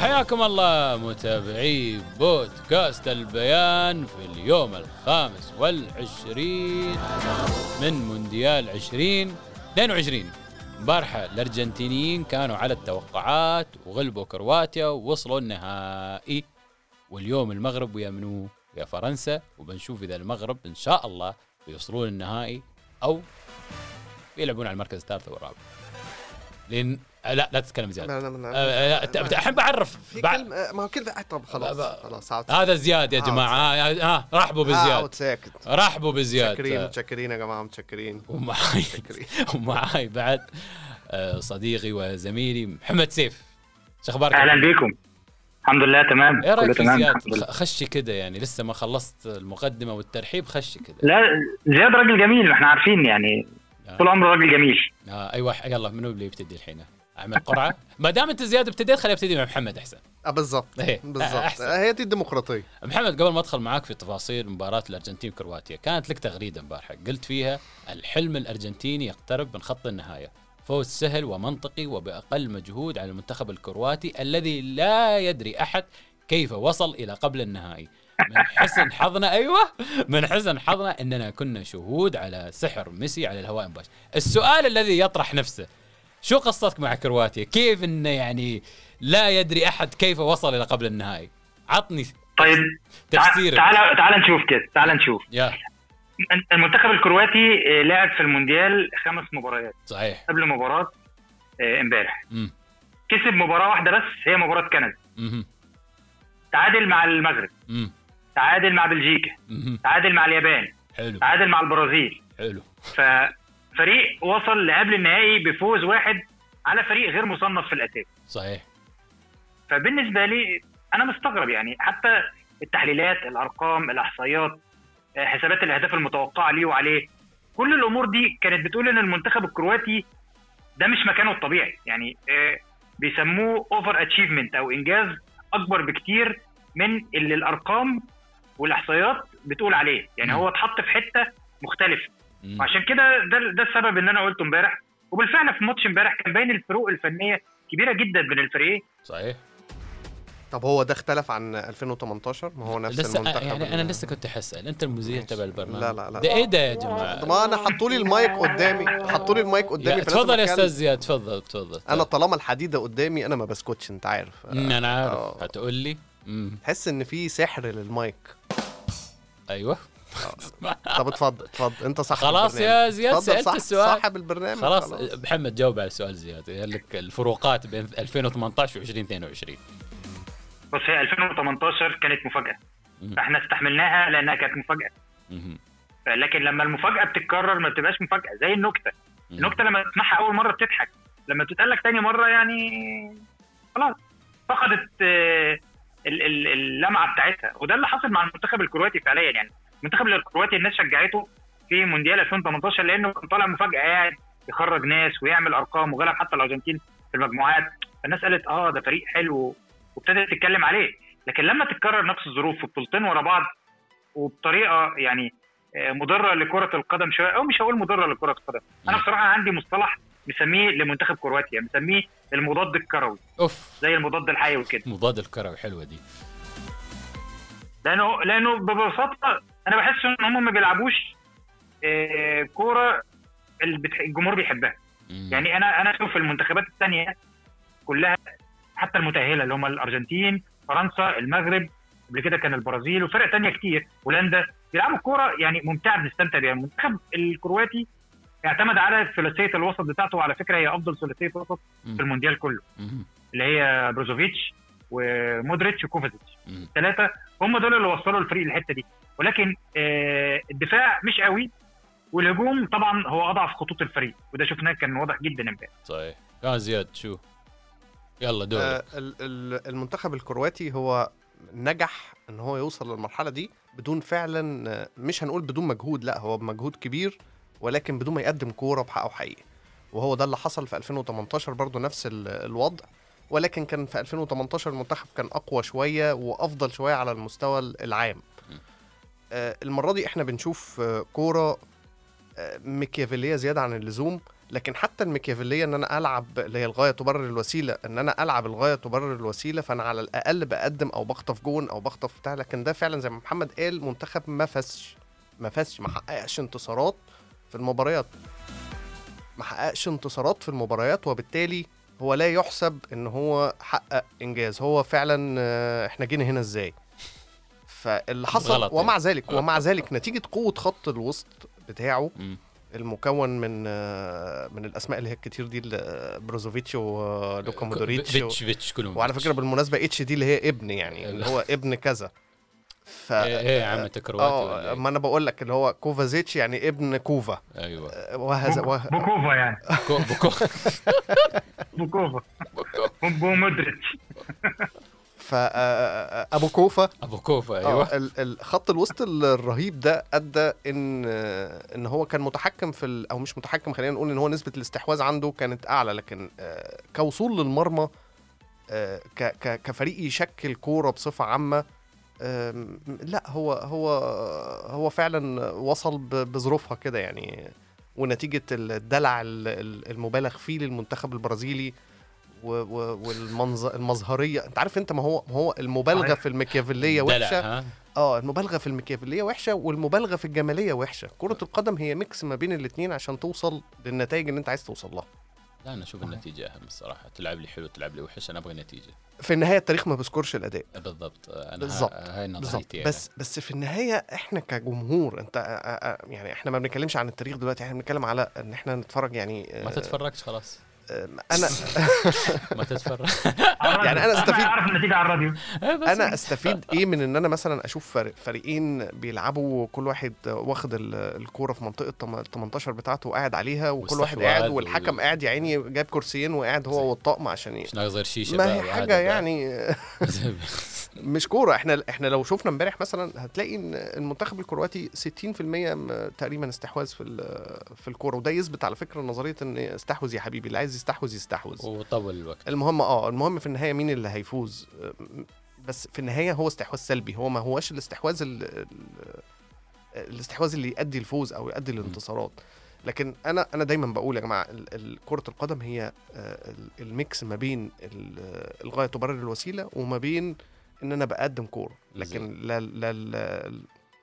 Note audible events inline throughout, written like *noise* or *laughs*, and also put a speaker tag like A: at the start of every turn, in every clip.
A: حياكم الله متابعي بودكاست البيان في اليوم الخامس والعشرين من مونديال 2022 امبارحة الأرجنتينيين كانوا على التوقعات وغلبوا كرواتيا ووصلوا النهائي. واليوم المغرب ويا منو؟ ويا فرنسا. وبنشوف إذا المغرب إن شاء الله بيوصلون النهائي أو يلعبون على المركز الثالث والرابع. لأن آه، لا لا تتكلم زيادة.
B: لا لا لا
A: آه، آه، الحين بعرف
B: في
A: بع-
B: كلمة ما هو آه، طب خلاص خلاص
A: هذا زياد يا جماعة. ها رحبوا بزياد
B: ساكت.
A: رحبوا
B: متشكرين
A: بزياد
B: متشكرين يا جماعة متشكرين.
A: ومعاي
B: متشكرين. *laughs*
A: ومعاي بعد. صديقي وزميلي محمد سيف. شو أخبارك؟
C: أهلا بكم الحمد لله تمام.
A: إيه
C: رأيك
A: زياد؟ خشي كده يعني لسه ما خلصت المقدمة والترحيب خشي كده.
C: لا زياد راجل جميل ما إحنا عارفين يعني.
A: آه.
C: طول عمره راجل جميل.
A: آه أيوه يلا منو اللي يبتدي الحين؟ اعمل قرعة. *laughs* ما دام أنت زياد ابتديت خليني ابتدي مع محمد أحسن.
B: آه بالضبط.
A: إيه، *laughs*
B: بالضبط. آه، هي دي الديمقراطية.
A: محمد قبل ما أدخل معاك في تفاصيل مباراة الأرجنتين وكرواتيا كانت لك تغريدة امبارح قلت فيها الحلم الأرجنتيني يقترب من خط النهاية. فوز سهل ومنطقي وبأقل مجهود على المنتخب الكرواتي الذي لا يدري أحد كيف وصل إلى قبل النهائي. من حسن حظنا أيوه. من حسن حظنا إننا كنا شهود على سحر ميسي على الهواء مباشر السؤال الذي يطرح نفسه شو قصتك مع كرواتيا؟ كيف انه يعني لا يدري أحد كيف وصل إلى قبل النهائي؟ عطني
C: طيب
A: تفسيرك
C: تعال تعال نشوف كده تعال نشوف.
A: يا.
C: المنتخب الكرواتي آه، لعب في المونديال خمس مباريات.
A: صحيح.
C: قبل مباراة آه، امبارح. كسب مباراة واحدة بس هي مباراة كندا. تعادل مع المغرب. تعادل مع بلجيكا تعادل مع اليابان
A: حلو.
C: تعادل مع البرازيل.
A: حلو.
C: ففريق وصل لقبل النهائي بفوز واحد على فريق غير مصنف في الاساس
A: صحيح.
C: فبالنسبة لي أنا مستغرب يعني حتى التحليلات الأرقام الإحصائيات حسابات الأهداف المتوقعة ليه وعليه كل الأمور دي كانت بتقول إن المنتخب الكرواتي ده مش مكانه الطبيعي. يعني آه، بيسموه overachievement أو إنجاز أكبر بكتير من اللي الأرقام والاحصائيات بتقول عليه. يعني. هو اتحط في حتة
A: مختلفة.
C: وعشان كده ده ده السبب ان أنا قلته امبارح. وبالفعل في ماتش امبارح كان باين الفروق الفنية كبيرة جدا بين الفريقين.
A: صحيح.
B: طب هو ده اختلف عن 2018 ما هو نفس
A: لسه
B: المنتخب
A: يعني
B: أنا
A: لسه كنت حسأل أنت المذيع. تبع البرنامج.
B: لا لا لا.
A: ده إيه ده يا جماعة؟
B: طب ما أنا حطوا لي المايك قدامي. حطوا لي المايك قدامي
A: يا
B: فلازم
A: تفضل يا. أستاذ زياد. تفضل تفضل.
B: أنا طالما الحديدة قدامي أنا ما بسكتش أنت عارف.
A: أنا عارف.
B: آه.
A: هتقول لي؟
B: تحس إن في سحر للمايك.
A: أيوه. *laughs*
B: طب اتفضل اتفضل. أنت صاحب
A: خلاص. يا زياد سألت
B: صاحب-
A: السؤال.
B: صاحب البرنامج
A: خلاص محمد جاوب على السؤال زياد. قال لك الفروقات بين 2018 و 2022
C: بص هي 2018 كانت
A: مفاجأة.
C: فاحنا استحملناها لأنها كانت
A: مفاجأة.
C: لكن لما المفاجأة بتتكرر ما بتبقاش مفاجأة زي
A: النكتة.
C: النكتة لما تسمعها أول مرة بتضحك. لما بتتقال لك تاني مرة يعني خلاص. فقدت آه، اللمعة بتاعتها. وده اللي حصل مع المنتخب الكرواتي فعليا يعني. المنتخب الكرواتي الناس شجعته في مونديال 2018 لأنه كان طالع مفاجأة قاعد يخرج ناس ويعمل أرقام وغلب حتى الأرجنتين في المجموعات. فالناس قالت آه ده فريق حلو وابتدت تتكلم عليه. لكن لما تتكرر نفس الظروف في بطولتين ورا بعض وبطريقة يعني آه، مضرة لكرة القدم شوية أو مش هقول مضرة لكرة القدم. أنا بصراحة عندي مصطلح مسميه لمنتخب كرواتيا مسميه المضاد الكروي.
A: أوف.
C: زي المضاد الحيوي كده.
A: مضاد الكروي حلوة دي.
C: لأنه لأنه ببساطة أنا بحس إن هم ما بيلعبوش آه، كورة الجمهور بيحبها.
A: مم.
C: يعني أنا أنا أشوف المنتخبات الثانية كلها حتى المتأهلة اللي هم الأرجنتين فرنسا المغرب قبل كده كان البرازيل وفرق تانية كتير. هولندا بيلعبوا كورة يعني ممتعة بنستمتع بيها. المنتخب الكرواتي اعتمد على ثلاثية الوسط بتاعته وعلى فكرة هي أفضل ثلاثية وسط. في المونديال كله.
A: مم.
C: اللي هي بروزوفيتش ومودريتش وكوفازيتش.
A: مم.
C: الثلاثه هم دول اللي وصلوا الفريق الحته دي. ولكن آه الدفاع مش قوي والهجوم طبعا هو أضعف خطوط الفريق وده شفناه كان واضح جدا امبارح
A: صحيح. كان زياد شو؟ يلا دور
B: آه ال- ال- المنتخب الكرواتي هو نجح إن هو يوصل للمرحلة دي بدون فعلا آه، مش هنقول بدون مجهود لا هو بمجهود كبير. ولكن بدون ما يقدم كورة بحقه حقيقي. وهو ده اللي حصل في 2018 برضو نفس ال- الوضع. ولكن كان في 2018 المنتخب كان أقوى شوية وأفضل شوية على المستوى العام. آه، المرة دي إحنا بنشوف آه، كورة آه، ميكيافيليه زيادة عن اللزوم. لكن حتى الميكيافيليه إن أنا ألعب اللي هي الغاية تبرر الوسيلة إن أنا ألعب الغاية تبرر الوسيلة فأنا على الأقل بقدم أو بخطف جون أو بخطف بتاع. لكن ده فعلا زي ما محمد قال منتخب ما فازش. ما فازش ما حققش انتصارات. في المباريات ما حققش انتصارات في المباريات وبالتالي هو لا يحسب إن هو حقق إنجاز هو فعلا آه، إحنا جينا هنا إزاي فاللي حصل
A: غلط يعني.
B: ومع ذلك ومع ذلك نتيجة قوة خط الوسط بتاعه. المكون من آه، من الأسماء اللي هي الكتير دي آه، بروزوفيتش ولوكا مودريتش
A: فيتش كلهم
B: وعلى. فكرة بالمناسبة اتش دي اللي هي ابن يعني اللي هو ابن كذا ف
A: إيه إيه يا عم ولا
B: آه
A: إيه؟
B: ما أنا بقول لك اللي هو كوفازيتش يعني ابن كوفا.
A: أيوه.
B: آه، وهذا
C: بوك-
B: وه...
C: بوكوفا يعني.
A: بوكو بوكو. *laughs*
C: بوكوفا. بو مودريتش.
B: ف آه، آه، أبو كوفا.
A: أبو كوفا
B: أيوه
A: أيوه.
B: ال- ال- خط الوسط الرهيب ده أدى إن إن هو كان متحكم في ال- أو مش متحكم خلينا نقول إن هو نسبة الاستحواذ عنده كانت أعلى لكن كوصول للمرمى ك- ك- كفريق يشكل كورة بصفة عامة لا هو هو هو فعلا وصل بظروفها كده يعني ونتيجة الدلع ال- ال- المبالغ فيه للمنتخب البرازيلي والمظهريه انت عارف انت ما هو ما هو
C: المبالغة.
B: في الميكيافيليه
A: دلع، وحشة.
B: آه المبالغة في الميكيافيليه وحشة والمبالغة في الجمالية وحشة. كرة القدم هي mix ما بين الاثنين عشان توصل للنتائج اللي انت عايز توصل لها.
A: لا أنا أشوف النتيجة أهم الصراحة. تلعب لي حلو تلعب لي وحش أنا أبغى نتيجة.
B: في النهاية التاريخ ما بيذكرش الأداء.
A: بالضبط. أنا
B: بالضبط.
A: هاي نظريتي
B: بس بس في النهاية إحنا كجمهور أنت يعني إحنا ما بنتكلمش عن التاريخ دلوقتي إحنا بنتكلم على إن إحنا نتفرج يعني
A: ما
B: آه،
A: تتفرجش خلاص.
B: أنا
A: ما تتفرج
B: يعني أنا أستفيد-
C: اعرف النتيجة على الراديو
A: بس
B: أنا أستفيد إيه من إن أنا مثلا أشوف فريق فريقين بيلعبوا كل واحد واخد ال- الكورة في منطقة تم- 18 بتاعته وقاعد عليها وكل واحد قاعد والحكم قاعد يا عيني جايب كرسيين وقاعد هو والطقم عشان.
A: مش ناقص غير شيشة
B: ما هي
A: حاجة.
B: يعني *laughs* مش كورة إحنا إحنا لو شفنا امبارح مثلا هتلاقي إن المنتخب الكرواتي 60% م- تقريبا استحواذ في ال- في الكورة وده يثبت على فكرة نظرية إن استحوذ يا حبيبي اللي عايز يستحوذ يستحوذ.
A: وطول الوقت.
B: المهم آه المهم في النهاية مين اللي هيفوز؟ بس في النهاية هو استحواذ سلبي هو ما هوش الاستحواذ ال... ال... الاستحواذ اللي يؤدي الفوز أو يؤدي الانتصارات. لكن أنا أنا دايما بقول يا جماعة كرة القدم هي آه، ال- الميكس ما بين ال- الغاية تبرر الوسيلة وما بين إن أنا بقدم كورة. لكن لا لا لا,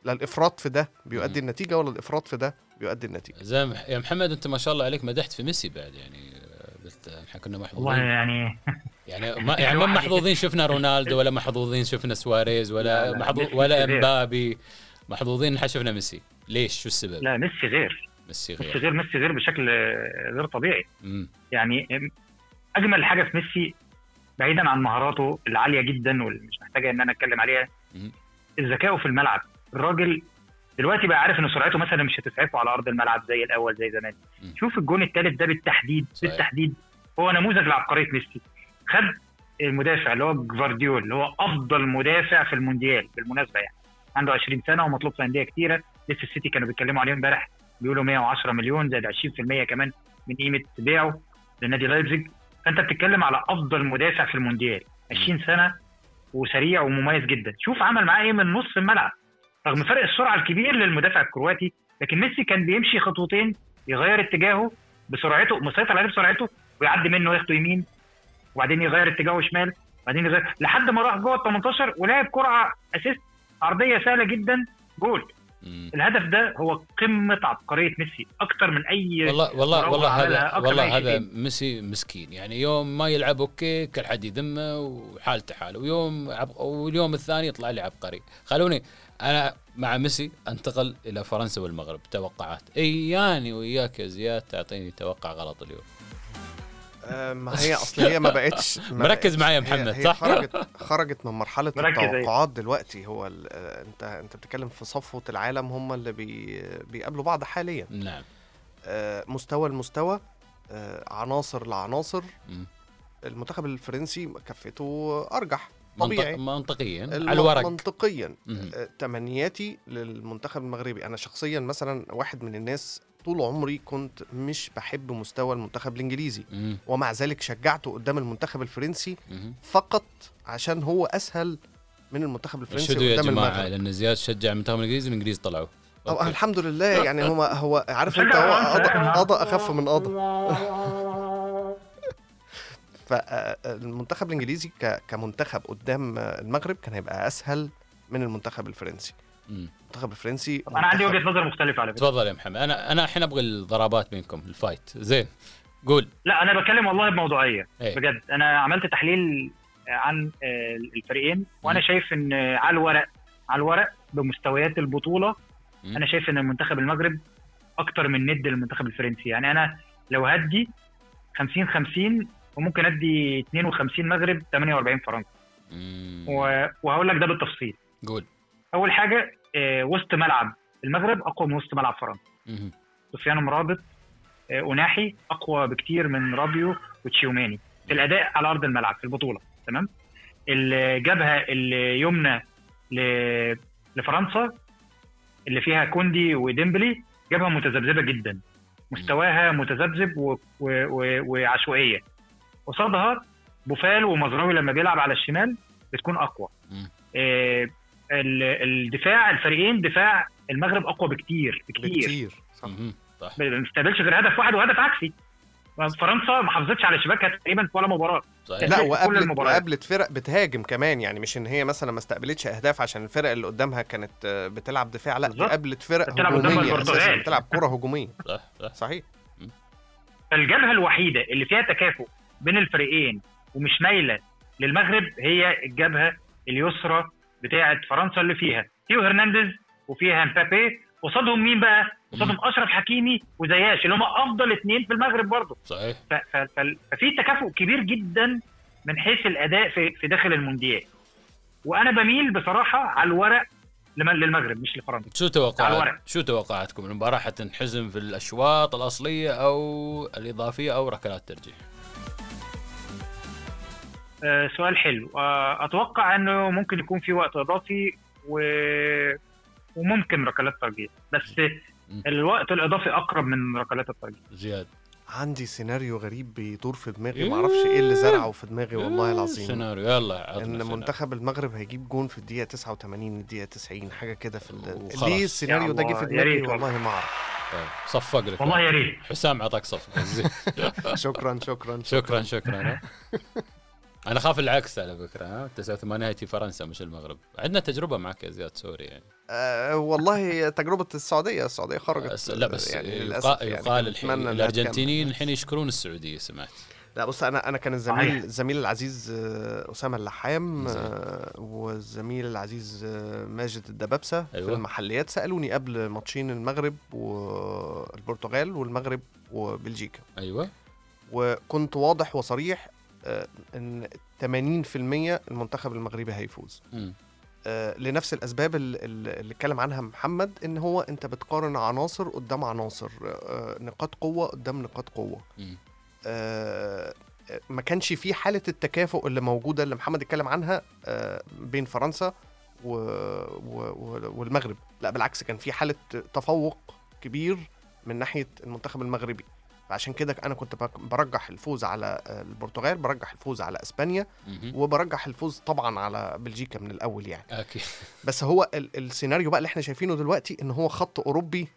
B: لا الإفراط في ده بيؤدي. النتيجة ولا الإفراط في ده بيؤدي النتيجة.
A: زي يا محمد أنت ما شاء الله عليك مدحت في ميسي بعد يعني قلت إحنا كنا
C: والله
A: محظوظين
C: يعني *laughs*
A: يعني ما يعني ما محظوظين شفنا رونالدو ولا محظوظين شفنا سواريز
C: لا،
A: ولا
C: لا،
A: محظوظ ولا
C: غير.
A: امبابي محظوظين إن شفنا ميسي. ليش؟ شو السبب؟
C: لا ميسي غير.
A: ميسي
C: ميسي
A: غير.
C: غير ميسي غير بشكل غير طبيعي.
A: مم.
C: يعني أجمل حاجة في ميسي بعيدا عن مهاراته العالية جدا واللي مش محتاجة إن أنا أتكلم عليها. الذكاء في الملعب. الراجل دلوقتي بقى عارف إن سرعته مثلا مش هتسعفه على أرض الملعب زي الأول زي زمان. شوف الجون الثالث ده بالتحديد
A: صحيح.
C: بالتحديد هو نموذج لعبقرية ميسي. خد المدافع اللي هو جفارديول اللي هو أفضل مدافع في المونديال بالمناسبة يعني. عنده 20 سنة ومطلوب في أندية كتيرة. لسه السيتي كانوا بيتكلموا عليه امبارح بيقولوا 110 مليون زائد 20% كمان من قيمة بيعه لنادي لايبزيج. فأنت بتتكلم على أفضل مدافع في المونديال. 20 سنة وسريع ومميز جدا. شوف عمل معاه إيه من نص الملعب. رغم فرق السرعة الكبير للمدافع الكرواتي لكن ميسي كان بيمشي خطوتين يغير اتجاهه بسرعته مسيطر عليه بسرعته ويعدي منه ياخده يمين وبعدين يغير اتجاهه شمال وبعدين يغير لحد ما راح جوه ال 18 ولعب كرة assist عرضيه سهلة جدا جول.
A: مم.
C: الهدف ده هو قمة عبقرية ميسي أكتر من أي
A: والله والله والله هذا والله هذا. ميسي مسكين. يعني يوم ما يلعب okay كل حد يذمه وحالته حاله. ويوم عب... واليوم الثاني يطلع لي عبقري. خلوني أنا مع ميسي أنتقل إلى فرنسا والمغرب. توقعات. أياني وياك يا زياد تعطيني توقع غلط اليوم.
B: ما هي أصل هي ما بقتش *laughs* ما
A: مركز معايا
B: هي-
A: محمد،
B: هي
A: صح؟
B: خرجت خرجت من
C: مرحلة أيوة.
B: التوقعات دلوقتي هو ال- آه، انت أنت بتتكلم في صفوة العالم هم اللي بي بيقابلوا بعض حاليا
A: نعم
B: آه، مستوى المستوى آه، عناصر لعناصر. المنتخب الفرنسي كفته أرجح طبيعي
A: منطقيا على الورق
B: منطقيا. آه، تمنياتي للمنتخب المغربي أنا شخصيا مثلا واحد من الناس طول عمري كنت مش بحب مستوى المنتخب الإنجليزي
A: مهم.
B: ومع ذلك شجعته قدام المنتخب الفرنسي
A: مهم.
B: فقط عشان هو أسهل من المنتخب الفرنسي
A: ارشدوا يا
B: قدام
A: جماعة
B: المغرب
A: لأن زياد شجع المنتخب الإنجليزي الانجليز طلعوا
B: أو. الحمد لله يعني هو هو عارف أنت هو قضى أخف من قضى *laughs* فالمنتخب الإنجليزي ك- كمنتخب قدام المغرب كان هيبقى أسهل من المنتخب الفرنسي
A: مم.
B: المنتخب الفرنسي
C: أنا عندي وجهة نظر مختلفة على فكرة.
A: تفضل يا محمد. أنا أنا الحين أبغى الضربات بينكم الفايت. زين. قول.
C: لا أنا بتكلم والله بموضوعية.
A: إيه.
C: بجد. أنا عملت تحليل عن آه، الفريقين وأنا
A: مم.
C: شايف إن على الورق على الورق بمستويات البطولة
A: مم.
C: أنا شايف إن المنتخب المغرب أكتر من ند للمنتخب الفرنسي. يعني أنا لو هدي 50 50 وممكن أدي 52 مغرب 48 فرنسا. و- وهقول لك ده بالتفصيل.
A: قول.
C: أول حاجة وسط ملعب المغرب أقوى من وسط ملعب فرنسا. سفيان مرابط آه، أناحي أقوى بكتير من رابيو وتشيوماني في الأداء على أرض الملعب في البطولة تمام؟ الجبهة اليمنى لفرنسا اللي فيها كوندي وديمبلي جبهة متذبذبة جدا. مستواها متذبذب و- و- و- وعشوائية. قصادها بوفال ومزراوي لما بيلعب على الشمال بتكون أقوى. آه، الدفاع الفريقين دفاع المغرب أقوى بكتير بكتير.
B: بكتير صح.
C: ما بنستقبلش غير هدف واحد وهدف عكسي. فرنسا ما حافظتش على شباكها تقريبا في ولا مباراة.
A: صحيح.
B: لا وقابلت. وقابلت فرق بتهاجم كمان يعني مش إن هي مثلا ما استقبلتش أهداف عشان الفرق اللي قدامها كانت بتلعب دفاع لا. قابلت فرق
C: بتلعب
B: هجومية
C: البرتغال.
B: أساسا بتلعب كرة هجومية. *laughs*
A: صح صح.
B: صحيح.
C: فالجبهه الوحيدة اللي فيها تكافؤ بين الفريقين ومش مايلة للمغرب هي الجبهة اليسرى بتاعه فرنسا اللي فيها. تيو هرنانديز وفيها مبابي. قصادهم مين بقى؟ قصادهم أشرف حكيمي وزياش اللي هم أفضل اثنين في المغرب برضه.
A: صحيح.
C: ففي تكافؤ كبير جدا من حيث الأداء في في داخل المونديال. وأنا بميل بصراحة على الورق لم- للمغرب مش لفرنسا.
A: شو
C: على
A: توقعات
C: الورق.
A: شو توقعاتكم؟ المباراة حتنحزم في الأشواط الأصلية أو الإضافية أو ركلات ترجيح.
C: سؤال حلو. آه، أتوقع إنه ممكن يكون في وقت إضافي و... وممكن ركلات ترجيح بس الوقت الإضافي أقرب من ركلات الترجيح
A: زياد
B: عندي سيناريو غريب بيدور في دماغي
A: إيه؟
B: ما أعرفش إيه اللي زرعه في دماغي والله العظيم.
A: سيناريو. يلا
B: إن
A: سيناريو.
B: منتخب المغرب هيجيب جون في الدقيقة 89 الدقيقة 90 حاجة كده في ال-. ليه السيناريو ده جه في دماغي والله. ما أعرف.
A: طيب، صفق لك
C: والله يا ريت.
A: حسام عطاك *laughs* زين.
B: شكرا شكرا.
A: شكرا شكرا. أنا خاف العكس على فكرة ها 89 هيتي فرنسا مش المغرب عندنا تجربة معك يا زياد سوري يعني
B: آه والله تجربة السعودية السعودية خرجت
A: بس لا بس
B: يعني
A: يقال,
B: يعني
A: يقال الحين
B: الأرجنتينيين.
A: الحين يشكرون السعودية سمعت
B: لا بص أنا أنا كان الزميل. الزميل العزيز آه، أسامة اللحام. آه، والزميل العزيز ماجد الدبابسة
A: أيوة.
B: في المحليات سألوني قبل ماتشين المغرب والبرتغال والمغرب وبلجيكا
A: أيوه
B: وكنت واضح وصريح إن 80% المنتخب المغربي هيفوز. آه، لنفس الأسباب ال- ال- اللي اتكلم عنها محمد إن هو أنت بتقارن عناصر قدام عناصر آه، نقاط قوة قدام نقاط
A: قوة.
B: آه، ما كانش في حالة التكافؤ اللي موجودة اللي محمد اتكلم عنها آه، بين فرنسا و... و... و... والمغرب لا بالعكس كان في حالة تفوق كبير من ناحية المنتخب المغربي فعشان كده أنا كنت برجح الفوز على آه، البرتغال برجح الفوز على
A: إسبانيا.
B: وبرجح الفوز طبعا على بلجيكا من الأول يعني
A: أكيد
B: بس هو ال- السيناريو بقى اللي إحنا شايفينه دلوقتي إن هو خط أوروبي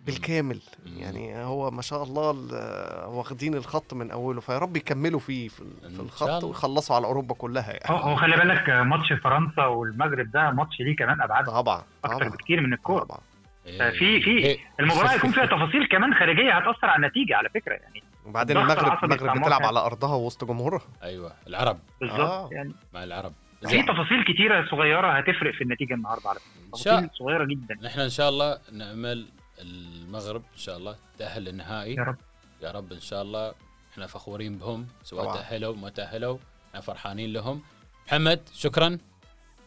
B: بالكامل. يعني هو ما شاء الله ال- واخدين الخط من أوله فيا رب يكملوا فيه في, الخط. ويخلصوا على أوروبا كلها يعني
C: هو خلي بالك ماتش فرنسا والمغرب ده ماتش ليه كمان أبعاد
B: طبعا
C: أكتر
B: طبعا
C: بكتير من الكورة
B: طبعا
C: في- في-
A: إيه.
C: المباراة هيكون فيها تفاصيل كمان خارجية هتأثر على النتيجة على فكرة يعني
B: وبعدين المغرب المغرب بتلعب. على أرضها وسط جمهورها.
A: أيوه العرب.
C: بالظبط
B: آه.
C: يعني
A: مع العرب.
C: في. تفاصيل كتيرة صغيرة هتفرق في النتيجة النهارده على فكرة.
A: إن شاء
C: تفاصيل صغيرة جدا.
A: نحن إن شاء الله نأمل المغرب إن شاء الله تأهل للنهائي.
C: يا رب.
A: يا رب إن شاء الله. إحنا فخورين بهم. سواء
B: طبعاً.
A: تاهلوا ما تأهلوا. إحنا فرحانين لهم. محمد شكرا.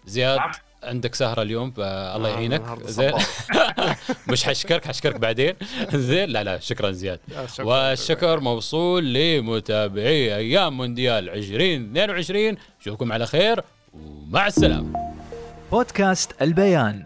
A: زياد. عندك سهرة اليوم فالله
B: آه،
A: يعينك زين. *laughs* مش حشكرك حشكرك بعدين زين لا لا شكرا زياد
B: شكراً.
A: والشكر موصول لمتابعي أيام مونديال 2022 اشوفكم على خير ومع السلامة
D: بودكاست البيان